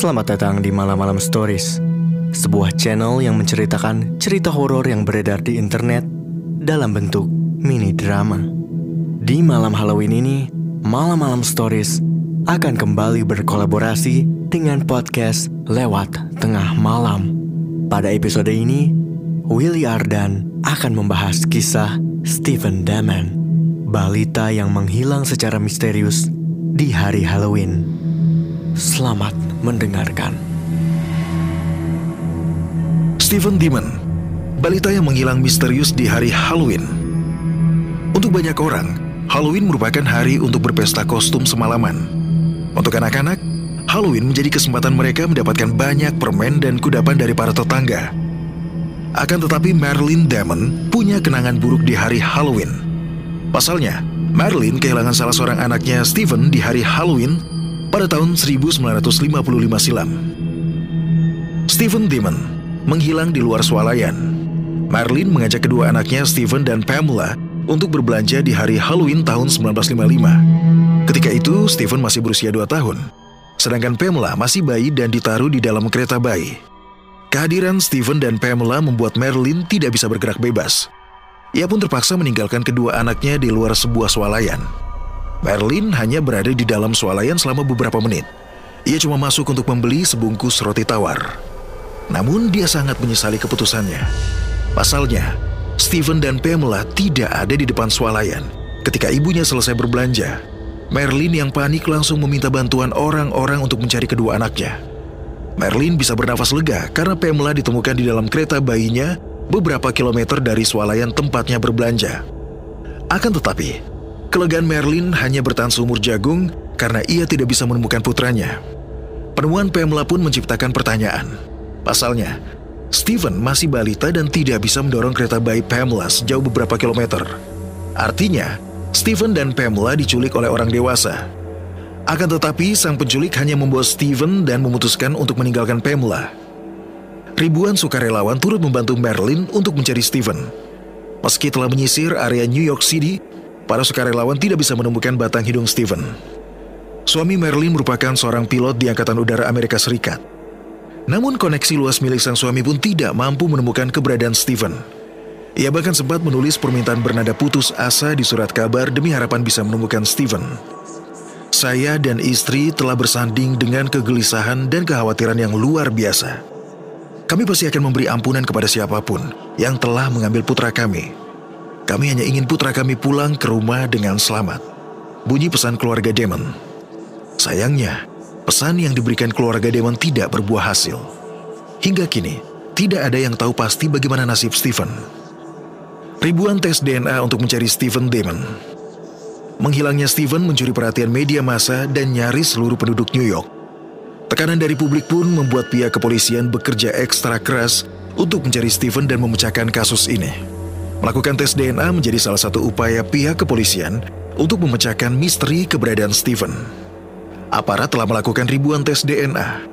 selamat datang di Malam-Malam Stories Sebuah channel yang menceritakan cerita horor yang beredar di internet dalam bentuk mini drama. Di malam Halloween ini, Malam-Malam Stories akan kembali berkolaborasi dengan podcast Lewat Tengah Malam. Pada episode ini, Willy Ardan akan membahas kisah Stephen Damon Balita yang menghilang secara misterius di hari Halloween Selamat mendengarkan. Stephen Demon, balita yang menghilang misterius di hari Halloween. Untuk banyak orang, Halloween merupakan hari untuk berpesta kostum semalaman. Untuk anak-anak, Halloween menjadi kesempatan mereka mendapatkan banyak permen dan kudapan dari para tetangga. Akan tetapi Marilyn Damon punya kenangan buruk di hari Halloween. Pasalnya, Marilyn kehilangan salah seorang anaknya Stephen di hari Halloween pada tahun 1955 silam. Stephen Demon menghilang di luar swalayan. Marilyn mengajak kedua anaknya Stephen dan Pamela untuk berbelanja di hari Halloween tahun 1955. Ketika itu, Stephen masih berusia 2 tahun, sedangkan Pamela masih bayi dan ditaruh di dalam kereta bayi. Kehadiran Stephen dan Pamela membuat Marilyn tidak bisa bergerak bebas. Ia pun terpaksa meninggalkan kedua anaknya di luar sebuah swalayan. Marilyn hanya berada di dalam swalayan selama beberapa menit. Ia cuma masuk untuk membeli sebungkus roti tawar. Namun dia sangat menyesali keputusannya. Pasalnya, Stephen dan Pamela tidak ada di depan swalayan. Ketika ibunya selesai berbelanja, Marilyn yang panik langsung meminta bantuan orang-orang untuk mencari kedua anaknya. Marilyn bisa bernafas lega karena Pamela ditemukan di dalam kereta bayinya beberapa kilometer dari swalayan tempatnya berbelanja. Akan tetapi, Kelegaan Merlin hanya bertahan seumur jagung karena ia tidak bisa menemukan putranya. Penemuan Pamela pun menciptakan pertanyaan. Pasalnya, Steven masih balita dan tidak bisa mendorong kereta bayi Pamela sejauh beberapa kilometer. Artinya, Steven dan Pamela diculik oleh orang dewasa. Akan tetapi, sang penculik hanya membawa Steven dan memutuskan untuk meninggalkan Pamela. Ribuan sukarelawan turut membantu Merlin untuk mencari Steven. Meski telah menyisir area New York City, para sukarelawan tidak bisa menemukan batang hidung Steven. Suami Marilyn merupakan seorang pilot di Angkatan Udara Amerika Serikat. Namun koneksi luas milik sang suami pun tidak mampu menemukan keberadaan Steven. Ia bahkan sempat menulis permintaan bernada putus asa di surat kabar demi harapan bisa menemukan Steven. Saya dan istri telah bersanding dengan kegelisahan dan kekhawatiran yang luar biasa. Kami pasti akan memberi ampunan kepada siapa pun yang telah mengambil putra kami. Kami hanya ingin putra kami pulang ke rumah dengan selamat. Bunyi pesan keluarga Demon. Sayangnya, pesan yang diberikan keluarga Demon tidak berbuah hasil. Hingga kini, tidak ada yang tahu pasti bagaimana nasib Stephen. Ribuan tes DNA untuk mencari Stephen Demon. Menghilangnya Stephen mencuri perhatian media massa dan nyaris seluruh penduduk New York. Tekanan dari publik pun membuat pihak kepolisian bekerja ekstra keras untuk mencari Stephen dan memecahkan kasus ini. Melakukan tes DNA menjadi salah satu upaya pihak kepolisian untuk memecahkan misteri keberadaan Steven. Aparat telah melakukan ribuan tes DNA,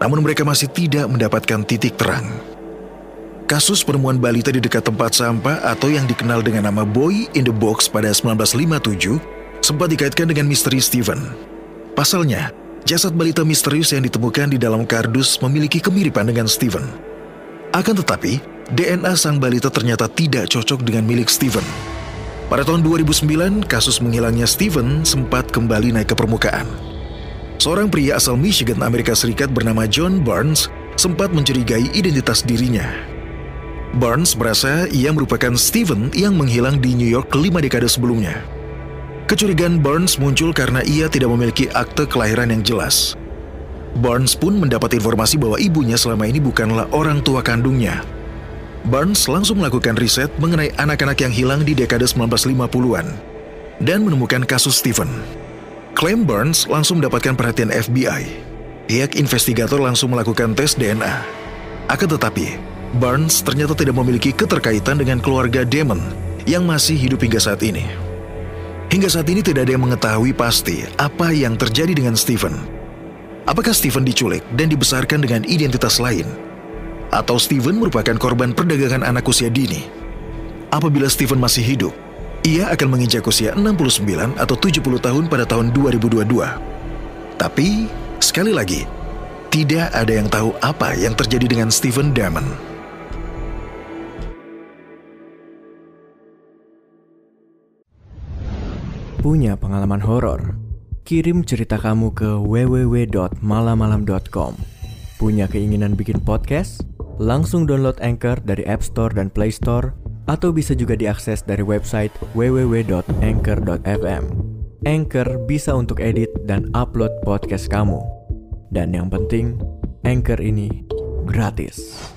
namun mereka masih tidak mendapatkan titik terang. Kasus penemuan balita di dekat tempat sampah atau yang dikenal dengan nama Boy in the Box pada 1957 sempat dikaitkan dengan misteri Steven. Pasalnya, jasad balita misterius yang ditemukan di dalam kardus memiliki kemiripan dengan Steven. Akan tetapi, DNA sang balita ternyata tidak cocok dengan milik Steven. Pada tahun 2009, kasus menghilangnya Steven sempat kembali naik ke permukaan. Seorang pria asal Michigan, Amerika Serikat bernama John Barnes sempat mencurigai identitas dirinya. Barnes merasa ia merupakan Steven yang menghilang di New York lima dekade sebelumnya. Kecurigaan Barnes muncul karena ia tidak memiliki akte kelahiran yang jelas. Barnes pun mendapat informasi bahwa ibunya selama ini bukanlah orang tua kandungnya. Barnes langsung melakukan riset mengenai anak-anak yang hilang di dekade 1950-an dan menemukan kasus Steven. Klaim Barnes langsung mendapatkan perhatian FBI. Pihak investigator langsung melakukan tes DNA. Akan tetapi, Barnes ternyata tidak memiliki keterkaitan dengan keluarga Damon yang masih hidup hingga saat ini. Hingga saat ini tidak ada yang mengetahui pasti apa yang terjadi dengan Stephen. Apakah Stephen diculik dan dibesarkan dengan identitas lain? Atau Stephen merupakan korban perdagangan anak usia dini? Apabila Stephen masih hidup, ia akan menginjak usia 69 atau 70 tahun pada tahun 2022. Tapi, sekali lagi, tidak ada yang tahu apa yang terjadi dengan Stephen Damon. Punya pengalaman horor? Kirim cerita kamu ke www.malamalam.com. Punya keinginan bikin podcast? Langsung download Anchor dari App Store dan Play Store atau bisa juga diakses dari website www.anchor.fm. Anchor bisa untuk edit dan upload podcast kamu. Dan yang penting, Anchor ini gratis.